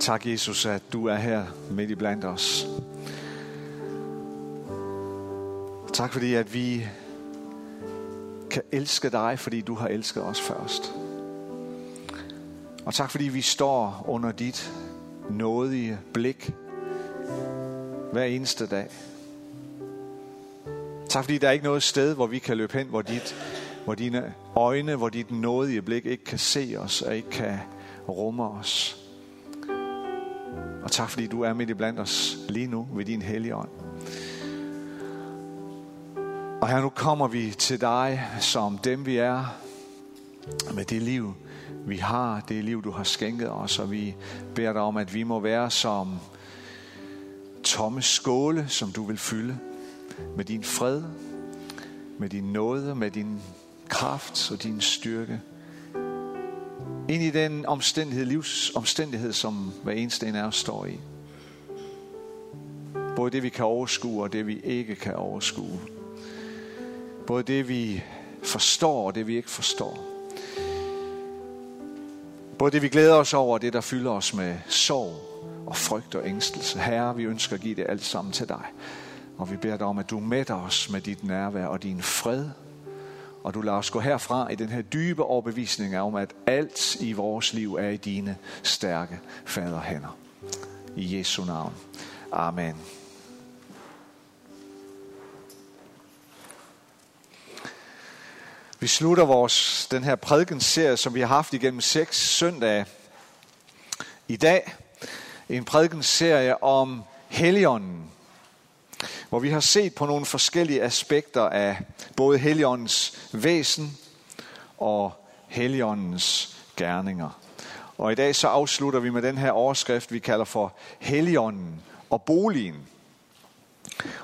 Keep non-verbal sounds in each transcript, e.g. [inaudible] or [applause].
Tak, Jesus, at du er her midt i blandt os. Tak fordi, at vi kan elske dig, fordi du har elsket os først. Og tak fordi vi står under dit nådige blik hver eneste dag. Tak fordi der er ikke noget sted, hvor vi kan løbe hen, hvor, dit, hvor dine øjne, hvor dit nådige blik ikke kan se os og ikke kan rumme os. Og tak fordi du er midt i blandt os lige nu ved din hellige ånd. Og her nu kommer vi til dig som dem vi er, med det liv vi har, det liv du har skænket os, og vi beder dig om, at vi må være som tomme skåle, som du vil fylde med din fred, med din nåde, med din kraft og din styrke. Ind i den omstændighed, livsomstændighed, som hver eneste en af os står i. Både det, vi kan overskue, og det, vi ikke kan overskue. Både det, vi forstår, og det, vi ikke forstår. Både det, vi glæder os over, og det, der fylder os med sorg og frygt og ængstelse. Herre, vi ønsker at give det alt sammen til dig. Og vi beder dig om, at du mætter os med dit nærvær og din fred. Og du lader os gå herfra i den her dybe overbevisning om, at alt i vores liv er i dine stærke faderhænder. I Jesu navn. Amen. Vi slutter vores, den her prædikenserie, som vi har haft igennem seks søndage. I dag en prædikenserie om Helligånden, hvor vi har set på nogle forskellige aspekter af både Helligåndens væsen og Helligåndens gerninger. Og i dag så afslutter vi med den her overskrift, vi kalder for Helligånden og boligen.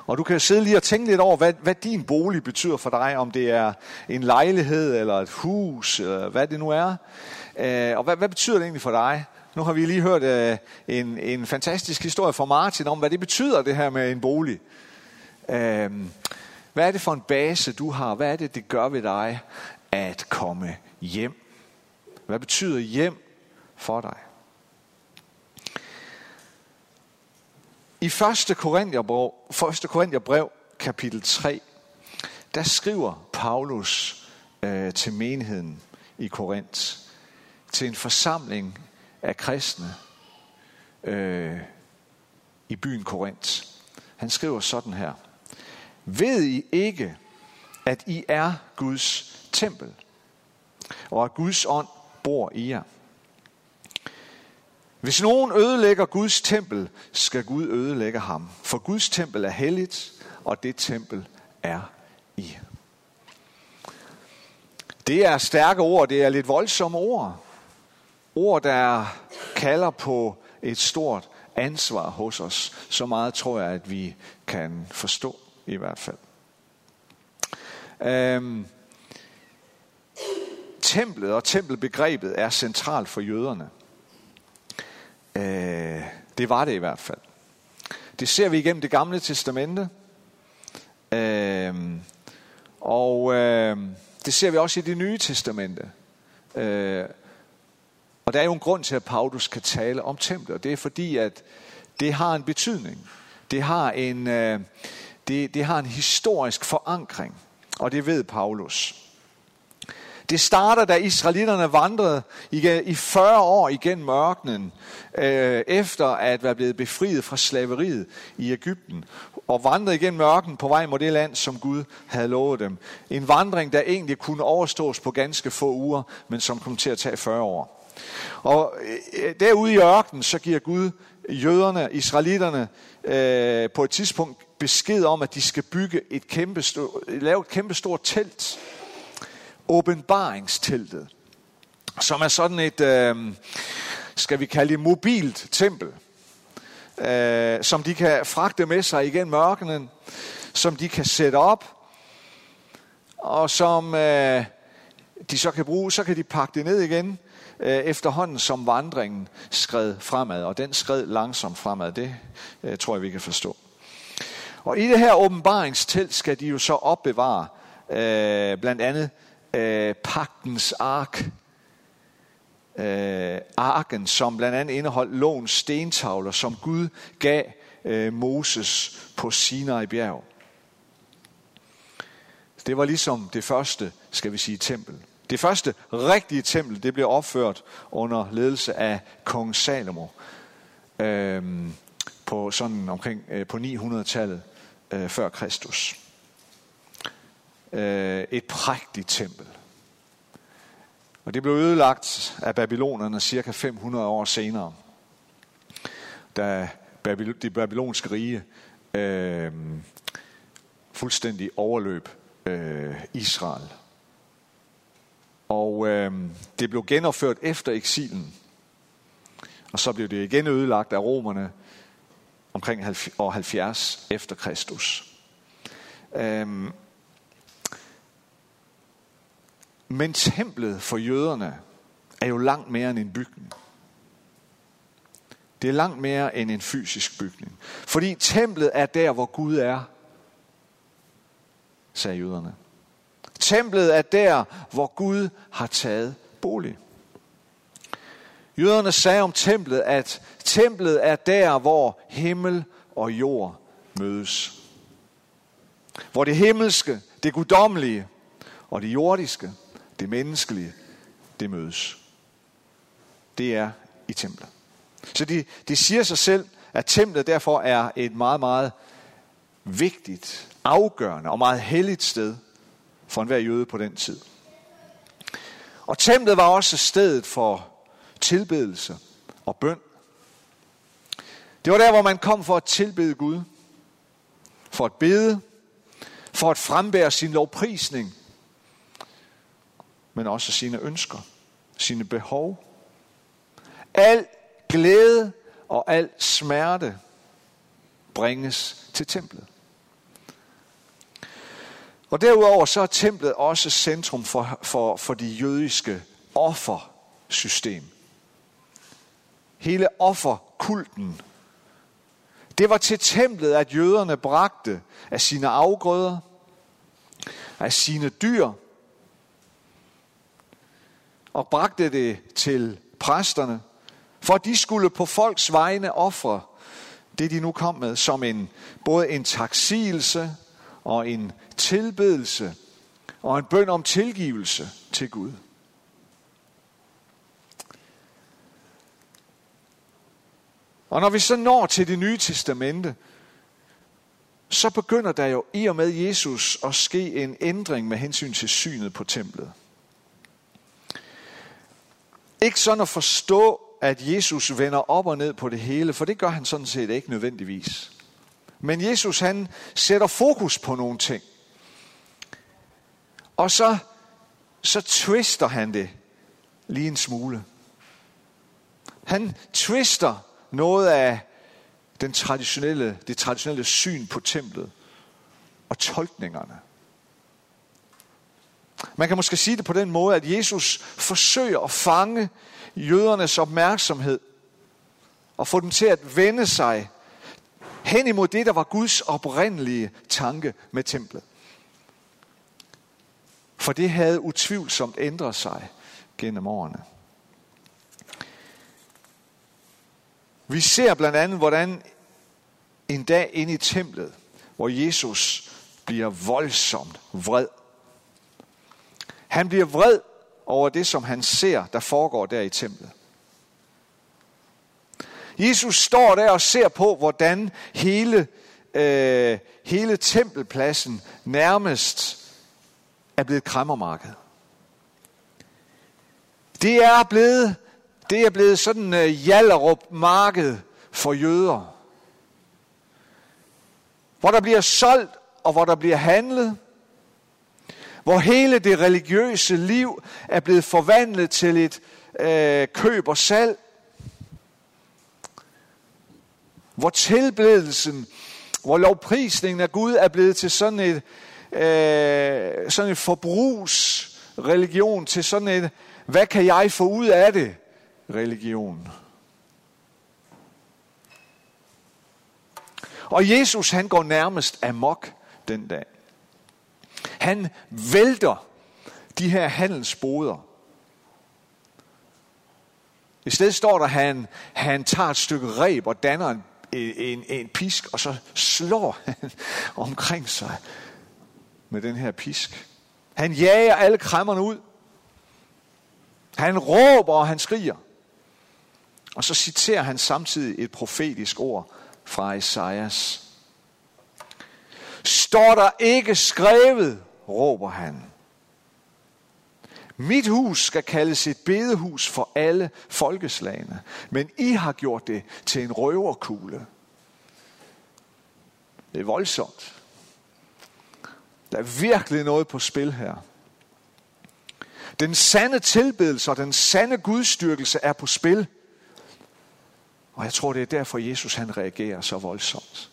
Og du kan sidde lige og tænke lidt over, hvad, hvad din bolig betyder for dig, om det er en lejlighed eller et hus, eller hvad det nu er. Øh, og hvad, hvad betyder det egentlig for dig? Nu har vi lige hørt øh, en, en fantastisk historie fra Martin om, hvad det betyder det her med en bolig. Øhm, hvad er det for en base, du har? Hvad er det, det gør ved dig at komme hjem? Hvad betyder hjem for dig? I 1. Korintherbrev, 1. Korintherbrev kapitel 3, der skriver Paulus øh, til menigheden i Korinth, til en forsamling af kristne øh, i byen Korinth. Han skriver sådan her. Ved I ikke, at I er Guds tempel, og at Guds ånd bor i jer? Hvis nogen ødelægger Guds tempel, skal Gud ødelægge ham. For Guds tempel er helligt, og det tempel er I. Det er stærke ord, det er lidt voldsomme ord. Ord, der kalder på et stort ansvar hos os. Så meget tror jeg, at vi kan forstå i hvert fald. Øhm, templet og tempelbegrebet er centralt for jøderne. Øh, det var det i hvert fald. Det ser vi igennem det gamle testamente. Øh, og øh, det ser vi også i det nye testamente. Øh, og der er jo en grund til, at Paulus kan tale om templet, og det er fordi, at det har en betydning. Det har en, øh, det, det har en historisk forankring, og det ved Paulus. Det starter, da israelitterne vandrede i 40 år igennem mørkenen, øh, efter at være blevet befriet fra slaveriet i Ægypten, og vandrede igennem mørken på vej mod det land, som Gud havde lovet dem. En vandring, der egentlig kunne overstås på ganske få uger, men som kom til at tage 40 år. Og øh, derude i ørkenen, så giver Gud jøderne, israelitterne, øh, på et tidspunkt besked om, at de skal bygge et kæmpe, lave et kæmpe stort telt. Åbenbaringsteltet. Som er sådan et, øh, skal vi kalde det mobilt tempel. Øh, som de kan fragte med sig igen mørkenen. Som de kan sætte op. Og som øh, de så kan bruge, så kan de pakke det ned igen øh, efterhånden som vandringen skred fremad, og den skred langsomt fremad, det øh, tror jeg, vi kan forstå. Og i det her åbenbaringstelt skal de jo så opbevare øh, blandt andet øh, pagtens ark, øh, arken, som blandt andet indeholdt lovens stentavler, som Gud gav øh, Moses på Sinai bjerg. Det var ligesom det første, skal vi sige, tempel. Det første rigtige tempel, det blev opført under ledelse af kong Salomo øh, på sådan omkring øh, på 900-tallet øh, før Kristus. Øh, et prægtigt tempel. Og det blev ødelagt af babylonerne cirka 500 år senere, da det babylonske rige øh, fuldstændig overløb øh, Israel. Og øh, det blev genopført efter eksilen. Og så blev det igen ødelagt af romerne omkring år 70 efter Kristus. Øhm. men templet for jøderne er jo langt mere end en bygning. Det er langt mere end en fysisk bygning. Fordi templet er der, hvor Gud er, sagde jøderne. Templet er der, hvor Gud har taget bolig. Jøderne sagde om templet, at templet er der, hvor himmel og jord mødes. Hvor det himmelske, det guddommelige og det jordiske, det menneskelige, det mødes. Det er i templet. Så de, de siger sig selv, at templet derfor er et meget, meget vigtigt, afgørende og meget helligt sted for enhver jøde på den tid. Og templet var også stedet for tilbedelse og bøn. Det var der, hvor man kom for at tilbede Gud, for at bede, for at frembære sin lovprisning, men også sine ønsker, sine behov. Al glæde og al smerte bringes til templet. Og derudover så er templet også centrum for, for, for de jødiske offersystem. Hele offerkulten. Det var til templet, at jøderne bragte af sine afgrøder, af sine dyr, og bragte det til præsterne, for de skulle på folks vegne ofre det, de nu kom med, som en, både en taksigelse og en tilbedelse og en bøn om tilgivelse til Gud. Og når vi så når til det nye testamente, så begynder der jo i og med Jesus at ske en ændring med hensyn til synet på templet. Ikke sådan at forstå, at Jesus vender op og ned på det hele, for det gør han sådan set ikke nødvendigvis. Men Jesus han sætter fokus på nogle ting. Og så, så twister han det lige en smule. Han twister noget af den traditionelle, det traditionelle syn på templet og tolkningerne. Man kan måske sige det på den måde, at Jesus forsøger at fange jødernes opmærksomhed og få dem til at vende sig hen imod det, der var Guds oprindelige tanke med templet. For det havde utvivlsomt ændret sig gennem årene. Vi ser blandt andet, hvordan en dag inde i templet, hvor Jesus bliver voldsomt vred. Han bliver vred over det, som han ser, der foregår der i templet. Jesus står der og ser på, hvordan hele, øh, hele tempelpladsen nærmest er blevet krammermarked. Det er blevet, det er blevet sådan øh, uh, Jallerup marked for jøder. Hvor der bliver solgt og hvor der bliver handlet. Hvor hele det religiøse liv er blevet forvandlet til et øh, køb og salg. Hvor tilbedelsen, hvor lovprisningen af Gud er blevet til sådan et, øh, sådan et forbrugsreligion, til sådan et, hvad kan jeg få ud af det, religion. Og Jesus han går nærmest amok den dag. Han vælter de her handelsboder. I stedet står der, at han, han tager et stykke reb og danner en, en, en pisk, og så slår han [laughs] omkring sig med den her pisk. Han jager alle kræmmerne ud. Han råber, og han skriger. Og så citerer han samtidig et profetisk ord fra Esajas. Står der ikke skrevet, råber han. Mit hus skal kaldes et bedehus for alle folkeslagene, men I har gjort det til en røverkugle. Det er voldsomt. Der er virkelig noget på spil her. Den sande tilbedelse og den sande gudstyrkelse er på spil. Og jeg tror, det er derfor, Jesus han reagerer så voldsomt.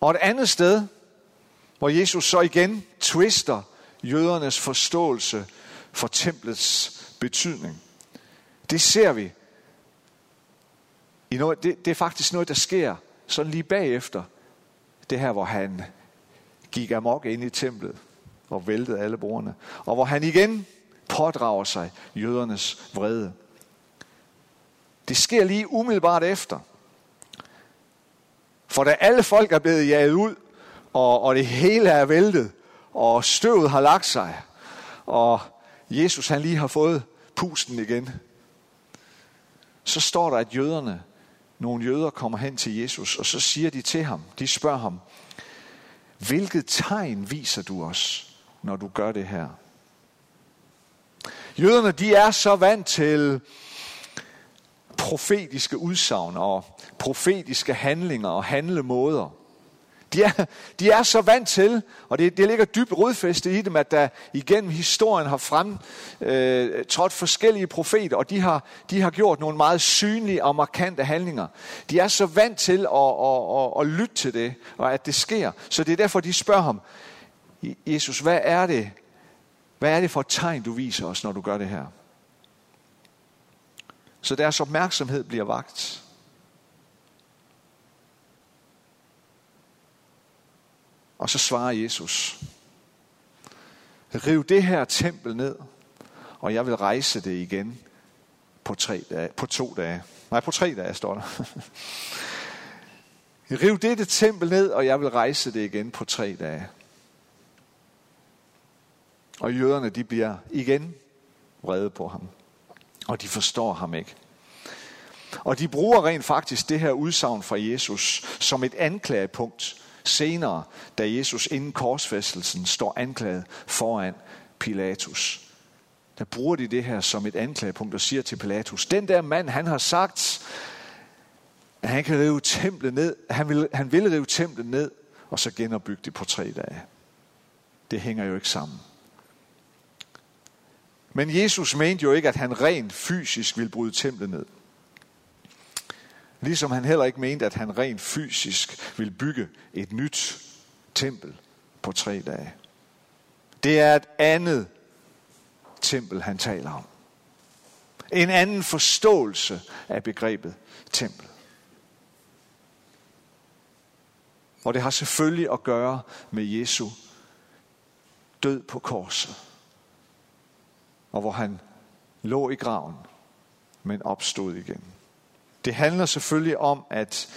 Og et andet sted, hvor Jesus så igen twister jødernes forståelse for templets betydning. Det ser vi. I noget, det, det er faktisk noget, der sker sådan lige bagefter det her, hvor han gik amok ind i templet og væltede alle bordene. Og hvor han igen pådrager sig jødernes vrede. Det sker lige umiddelbart efter. For da alle folk er blevet jaget ud, og, og det hele er væltet, og støvet har lagt sig, og Jesus han lige har fået pusten igen, så står der, at jøderne, nogle jøder kommer hen til Jesus, og så siger de til ham, de spørger ham, hvilket tegn viser du os, når du gør det her? Jøderne, de er så vant til profetiske udsagn og profetiske handlinger og handlemåder. De er, de er så vant til, og det, det ligger dybt rodfæstet i dem, at der igennem historien har frem øh, forskellige profeter, og de har, de har gjort nogle meget synlige og markante handlinger. De er så vant til at, at, at, at lytte til det, og at det sker. Så det er derfor, de spørger ham, Jesus, hvad er det, hvad er det for et tegn, du viser os, når du gør det her? Så deres opmærksomhed bliver vagt. Og så svarer Jesus, riv det her tempel ned, og jeg vil rejse det igen på, tre dage, på to dage. Nej, på tre dage står der. [laughs] riv dette tempel ned, og jeg vil rejse det igen på tre dage. Og jøderne, de bliver igen vrede på ham. Og de forstår ham ikke. Og de bruger rent faktisk det her udsagn fra Jesus som et anklagepunkt senere, da Jesus inden korsfæstelsen står anklaget foran Pilatus. Der bruger de det her som et anklagepunkt og siger til Pilatus, den der mand, han har sagt, at han kan rive templet ned, han vil, han vil rive templet ned, og så genopbygge det på tre dage. Det hænger jo ikke sammen. Men Jesus mente jo ikke, at han rent fysisk ville bryde templet ned. Ligesom han heller ikke mente, at han rent fysisk ville bygge et nyt tempel på tre dage. Det er et andet tempel, han taler om. En anden forståelse af begrebet tempel. Og det har selvfølgelig at gøre med Jesu død på korset. Og hvor han lå i graven, men opstod igen. Det handler selvfølgelig om, at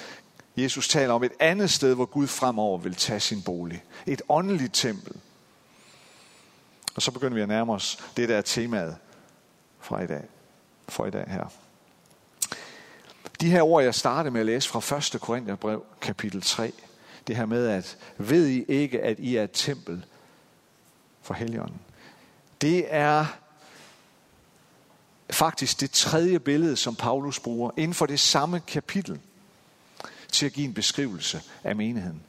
Jesus taler om et andet sted, hvor Gud fremover vil tage sin bolig. Et åndeligt tempel. Og så begynder vi at nærme os det, der er temaet fra i dag. For i dag her. De her ord, jeg startede med at læse fra 1. Korintherbrev, kapitel 3. Det her med, at ved I ikke, at I er et tempel for Helligånden. Det er faktisk det tredje billede, som Paulus bruger inden for det samme kapitel til at give en beskrivelse af menigheden.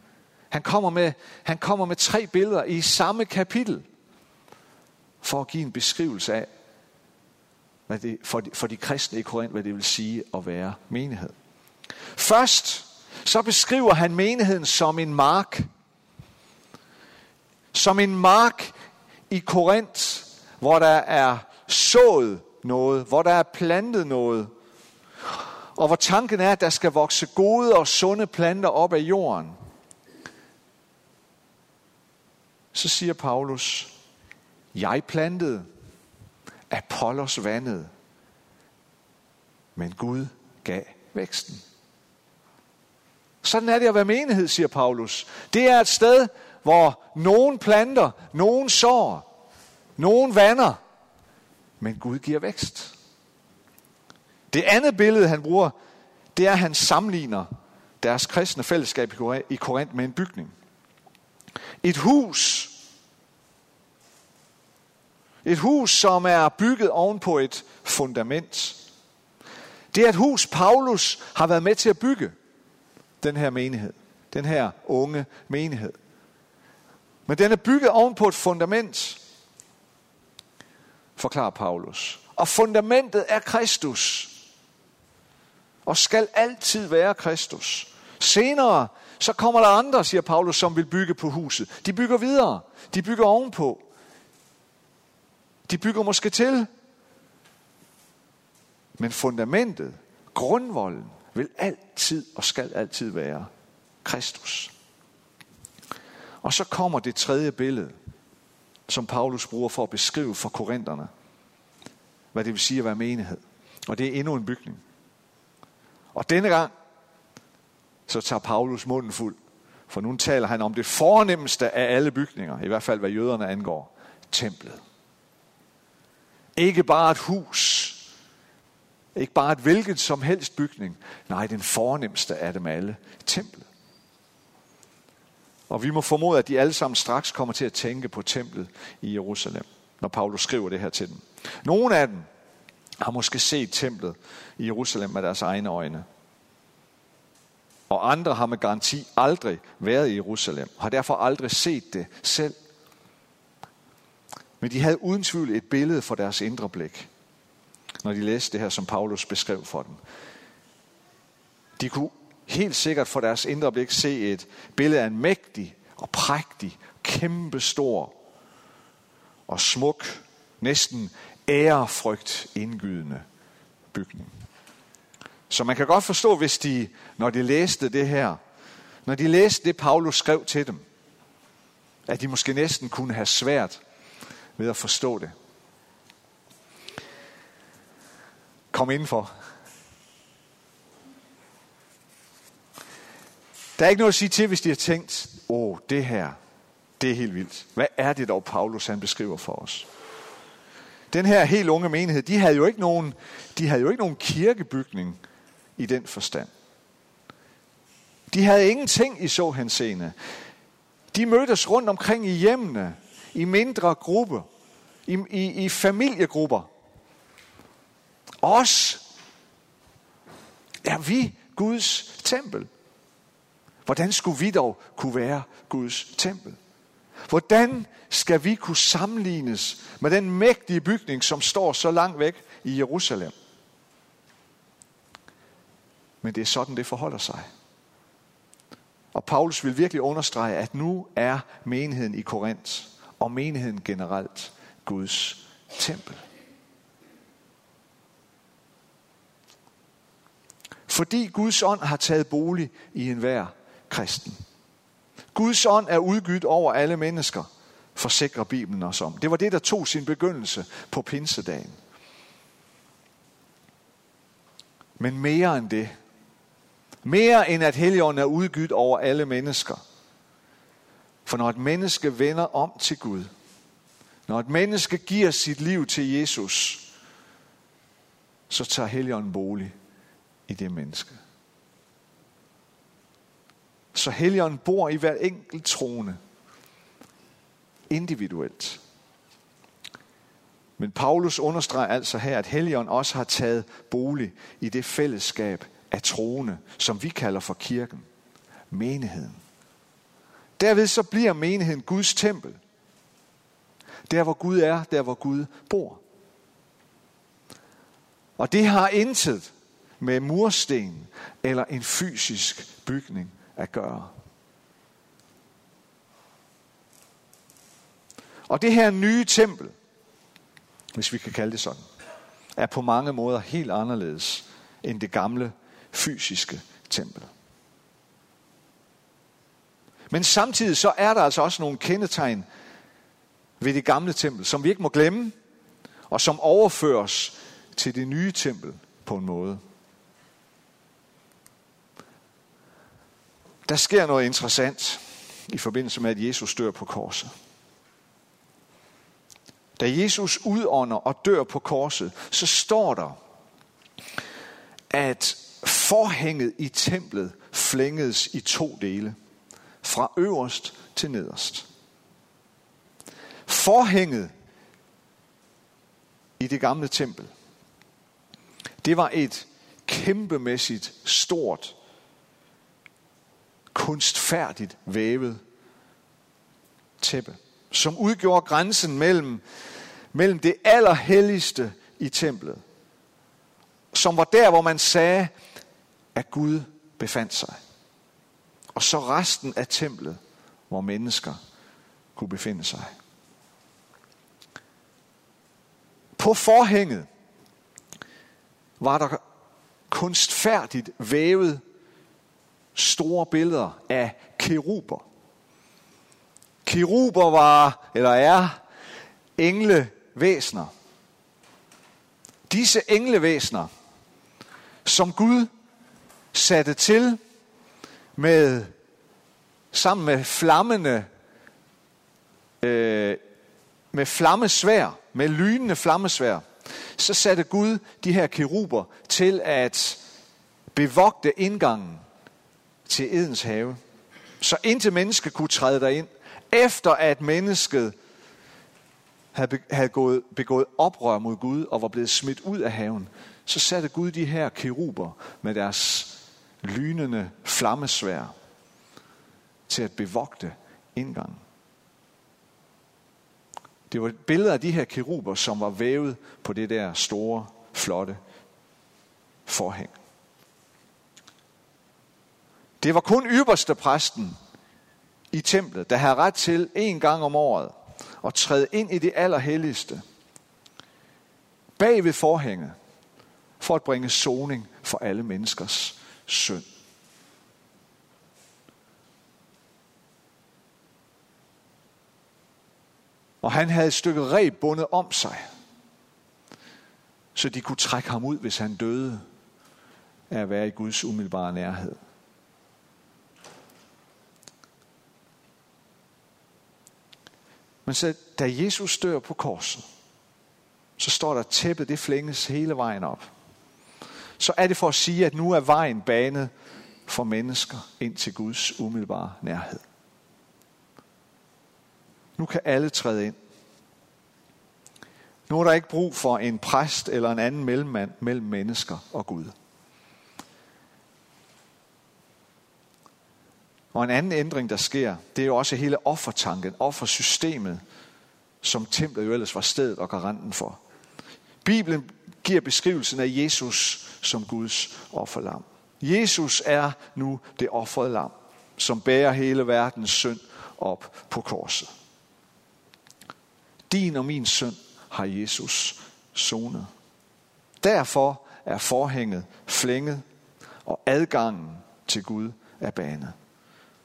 Han kommer med, han kommer med tre billeder i samme kapitel for at give en beskrivelse af, hvad det, for, de, for de kristne i Korinth, hvad det vil sige at være menighed. Først så beskriver han menigheden som en mark. Som en mark i Korinth, hvor der er sået noget, hvor der er plantet noget, og hvor tanken er, at der skal vokse gode og sunde planter op af jorden. så siger Paulus, jeg plantede, Apollos vandede, men Gud gav væksten. Sådan er det at være menighed, siger Paulus. Det er et sted, hvor nogen planter, nogen sår, nogen vander, men Gud giver vækst. Det andet billede, han bruger, det er, at han sammenligner deres kristne fællesskab i Korinth med en bygning. Et hus, et hus, som er bygget ovenpå et fundament. Det er et hus, Paulus har været med til at bygge, den her menighed. Den her unge menighed. Men den er bygget ovenpå et fundament, forklarer Paulus. Og fundamentet er Kristus. Og skal altid være Kristus. Senere, så kommer der andre, siger Paulus, som vil bygge på huset. De bygger videre. De bygger ovenpå. De bygger måske til. Men fundamentet, grundvolden, vil altid og skal altid være Kristus. Og så kommer det tredje billede, som Paulus bruger for at beskrive for korinterne, hvad det vil sige at være menighed. Og det er endnu en bygning. Og denne gang, så tager Paulus munden fuld. For nu taler han om det fornemmeste af alle bygninger, i hvert fald hvad jøderne angår, templet. Ikke bare et hus, ikke bare et hvilket som helst bygning, nej, den fornemmeste af dem alle, templet. Og vi må formode, at de alle sammen straks kommer til at tænke på templet i Jerusalem, når Paulus skriver det her til dem. Nogle af dem har måske set templet i Jerusalem med deres egne øjne. Og andre har med garanti aldrig været i Jerusalem, har derfor aldrig set det selv. Men de havde uden tvivl et billede for deres indre blik, når de læste det her, som Paulus beskrev for dem. De kunne helt sikkert for deres indre blik se et billede af en mægtig og prægtig, kæmpestor og smuk, næsten ærefrygt indgydende bygning. Så man kan godt forstå, hvis de, når de læste det her, når de læste det, Paulus skrev til dem, at de måske næsten kunne have svært ved at forstå det. Kom indenfor. Der er ikke noget at sige til, hvis de har tænkt, åh, oh, det her, det er helt vildt. Hvad er det dog, Paulus han beskriver for os? Den her helt unge menighed, de havde jo ikke nogen, de havde jo ikke nogen kirkebygning i den forstand. De havde ingenting i så henseende. De mødtes rundt omkring i hjemmene, i mindre grupper, i, i, i familiegrupper. Os er vi Guds tempel. Hvordan skulle vi dog kunne være Guds tempel? Hvordan skal vi kunne sammenlignes med den mægtige bygning, som står så langt væk i Jerusalem? Men det er sådan, det forholder sig. Og Paulus vil virkelig understrege, at nu er menigheden i Korinth og menigheden generelt Guds tempel. Fordi Guds ånd har taget bolig i enhver kristen. Guds ånd er udgydt over alle mennesker, forsikrer Bibelen os om. Det var det, der tog sin begyndelse på pinsedagen. Men mere end det, mere end at Helligånden er udgydt over alle mennesker. For når et menneske vender om til Gud, når et menneske giver sit liv til Jesus, så tager Helligånden bolig i det menneske. Så Helligånden bor i hver enkelt troende. Individuelt. Men Paulus understreger altså her, at Helligånden også har taget bolig i det fællesskab af troende, som vi kalder for kirken. Menigheden. Derved så bliver menigheden Guds tempel. Der hvor Gud er, der hvor Gud bor. Og det har intet med mursten eller en fysisk bygning at gøre. Og det her nye tempel, hvis vi kan kalde det sådan, er på mange måder helt anderledes end det gamle fysiske tempel. Men samtidig så er der altså også nogle kendetegn ved det gamle tempel, som vi ikke må glemme, og som overføres til det nye tempel på en måde. Der sker noget interessant i forbindelse med, at Jesus dør på korset. Da Jesus udånder og dør på korset, så står der, at forhænget i templet flængedes i to dele, fra øverst til nederst. Forhænget i det gamle tempel, det var et kæmpemæssigt stort, kunstfærdigt vævet tæppe, som udgjorde grænsen mellem, mellem det allerhelligste i templet, som var der, hvor man sagde, at Gud befandt sig. Og så resten af templet, hvor mennesker kunne befinde sig. På forhænget var der kunstfærdigt vævet store billeder af keruber. Keruber var, eller er, englevæsener. Disse englevæsener, som Gud satte til med sammen med flammende øh, med flammesvær, med lynende flammesvær, så satte Gud de her keruber til at bevogte indgangen til Edens have. Så intet menneske kunne træde derind, efter at mennesket havde, havde gået, begået oprør mod Gud og var blevet smidt ud af haven, så satte Gud de her keruber med deres lynende flammesvær til at bevogte indgangen. Det var et billede af de her keruber, som var vævet på det der store, flotte forhæng. Det var kun ypperste præsten i templet, der havde ret til en gang om året at træde ind i det allerhelligste, bag ved forhænget, for at bringe soning for alle menneskers synd. Og han havde et stykke reb bundet om sig, så de kunne trække ham ud, hvis han døde af at være i Guds umiddelbare nærhed. Men så, da Jesus dør på korset, så står der, tæppet det flænges hele vejen op. Så er det for at sige, at nu er vejen banet for mennesker ind til Guds umiddelbare nærhed. Nu kan alle træde ind. Nu er der ikke brug for en præst eller en anden mellemmand mellem mennesker og Gud. Og en anden ændring, der sker, det er jo også hele offertanken, offersystemet, som templet jo ellers var stedet og garanten for. Bibelen giver beskrivelsen af Jesus som Guds offerlam. Jesus er nu det offrede lam, som bærer hele verdens synd op på korset. Din og min synd har Jesus sonet. Derfor er forhænget flænget, og adgangen til Gud er banet.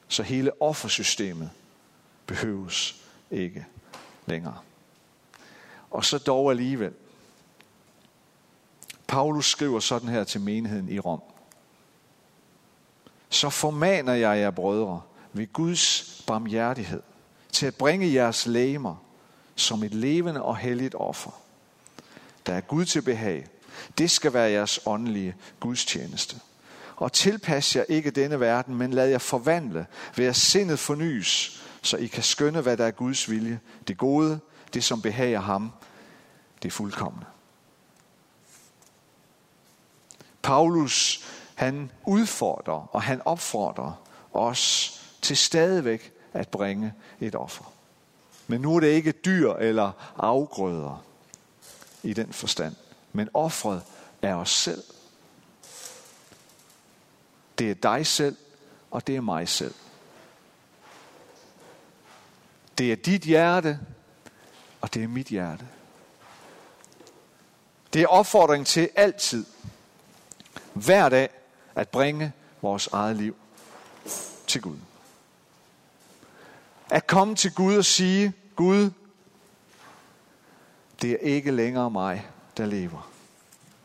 Så hele offersystemet behøves ikke længere. Og så dog alligevel. Paulus skriver sådan her til menigheden i Rom. Så formaner jeg jer brødre ved Guds barmhjertighed til at bringe jeres læmer som et levende og helligt offer, der er Gud til behag. Det skal være jeres åndelige gudstjeneste. Og tilpas jer ikke denne verden, men lad jer forvandle ved at sindet fornyes, så I kan skønne, hvad der er Guds vilje, det gode, det som behager ham, det fuldkommende. Paulus, han udfordrer og han opfordrer os til stadigvæk at bringe et offer. Men nu er det ikke dyr eller afgrøder i den forstand. Men offret er os selv. Det er dig selv, og det er mig selv. Det er dit hjerte, og det er mit hjerte. Det er opfordring til altid, hver dag, at bringe vores eget liv til Gud. At komme til Gud og sige, Gud, Det er ikke længere mig, der lever.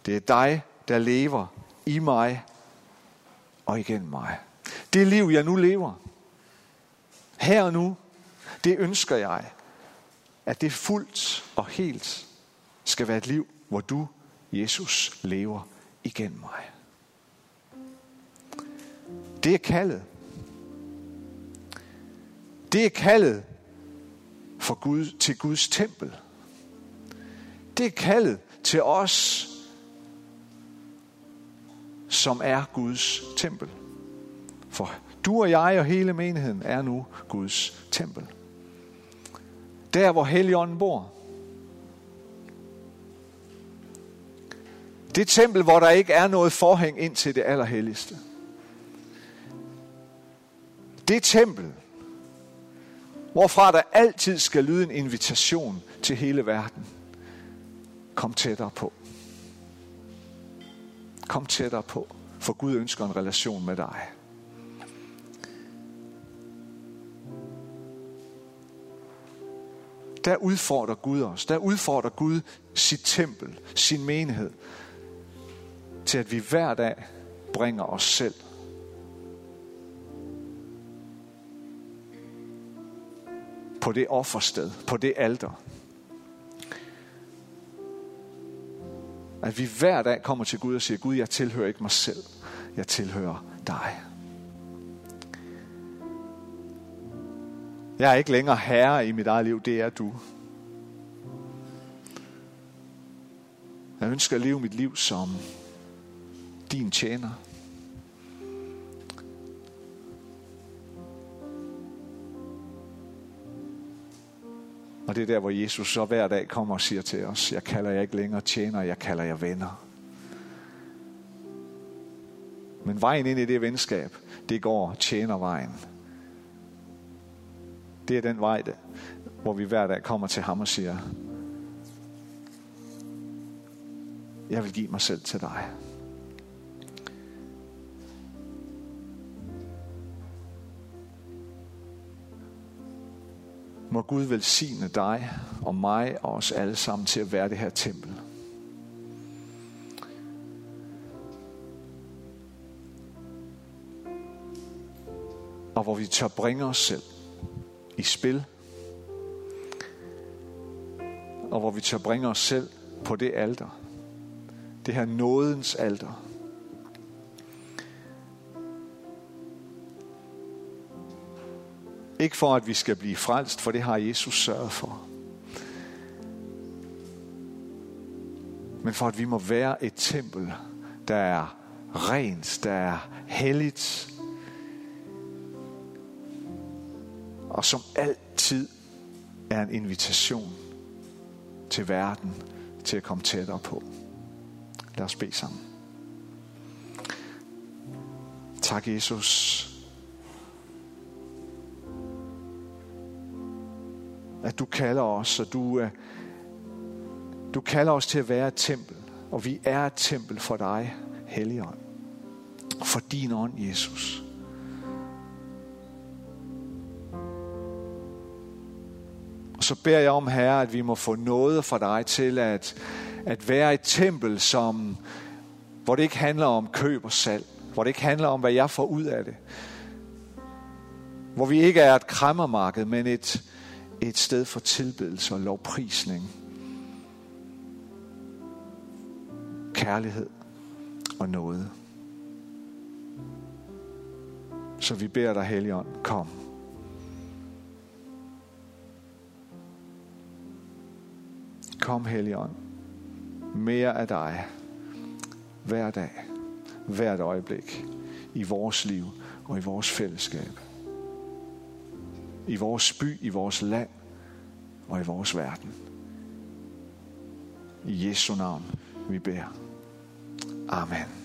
Det er dig, der lever i mig og igen mig. Det liv, jeg nu lever, her og nu, det ønsker jeg, at det fuldt og helt skal være et liv, hvor du, Jesus, lever igen mig. Det er kaldet. Det er kaldet for Gud, til Guds tempel. Det er kaldet til os, som er Guds tempel. For du og jeg og hele menigheden er nu Guds tempel. Der, hvor Helligånden bor. Det tempel, hvor der ikke er noget forhæng ind til det allerhelligste. Det tempel, hvorfra der altid skal lyde en invitation til hele verden. Kom tættere på. Kom tættere på, for Gud ønsker en relation med dig. Der udfordrer Gud os. Der udfordrer Gud sit tempel, sin menighed, til at vi hver dag bringer os selv på det offersted, på det alter. At vi hver dag kommer til Gud og siger, Gud, jeg tilhører ikke mig selv. Jeg tilhører dig. Jeg er ikke længere herre i mit eget liv, det er du. Jeg ønsker at leve mit liv som din tjener. Og det er der, hvor Jesus så hver dag kommer og siger til os, jeg kalder jer ikke længere tjener, jeg kalder jer venner. Men vejen ind i det venskab, det går tjenervejen. Det er den vej, hvor vi hver dag kommer til ham og siger, jeg vil give mig selv til dig. Må Gud velsigne dig og mig og os alle sammen til at være det her tempel. Og hvor vi tør bringe os selv i spil. Og hvor vi tør bringe os selv på det alter. Det her nådens alter. Ikke for, at vi skal blive frelst, for det har Jesus sørget for. Men for, at vi må være et tempel, der er rent, der er helligt, og som altid er en invitation til verden til at komme tættere på. Lad os bede sammen. Tak, Jesus. At du kalder os, og du, øh, du kalder os til at være et tempel. Og vi er et tempel for dig, Helligånd. For din ånd, Jesus. Og så beder jeg om, Herre, at vi må få noget fra dig til at, at være et tempel, som, hvor det ikke handler om køb og salg. Hvor det ikke handler om, hvad jeg får ud af det. Hvor vi ikke er et krammermarked, men et, et sted for tilbedelse og lovprisning. Kærlighed og noget. Så vi beder dig, Helligånd, kom. Kom, Helligånd. Mere af dig. Hver dag. Hvert øjeblik. I vores liv og i vores fællesskab i vores by, i vores land og i vores verden. I Jesu navn, vi beder. Amen.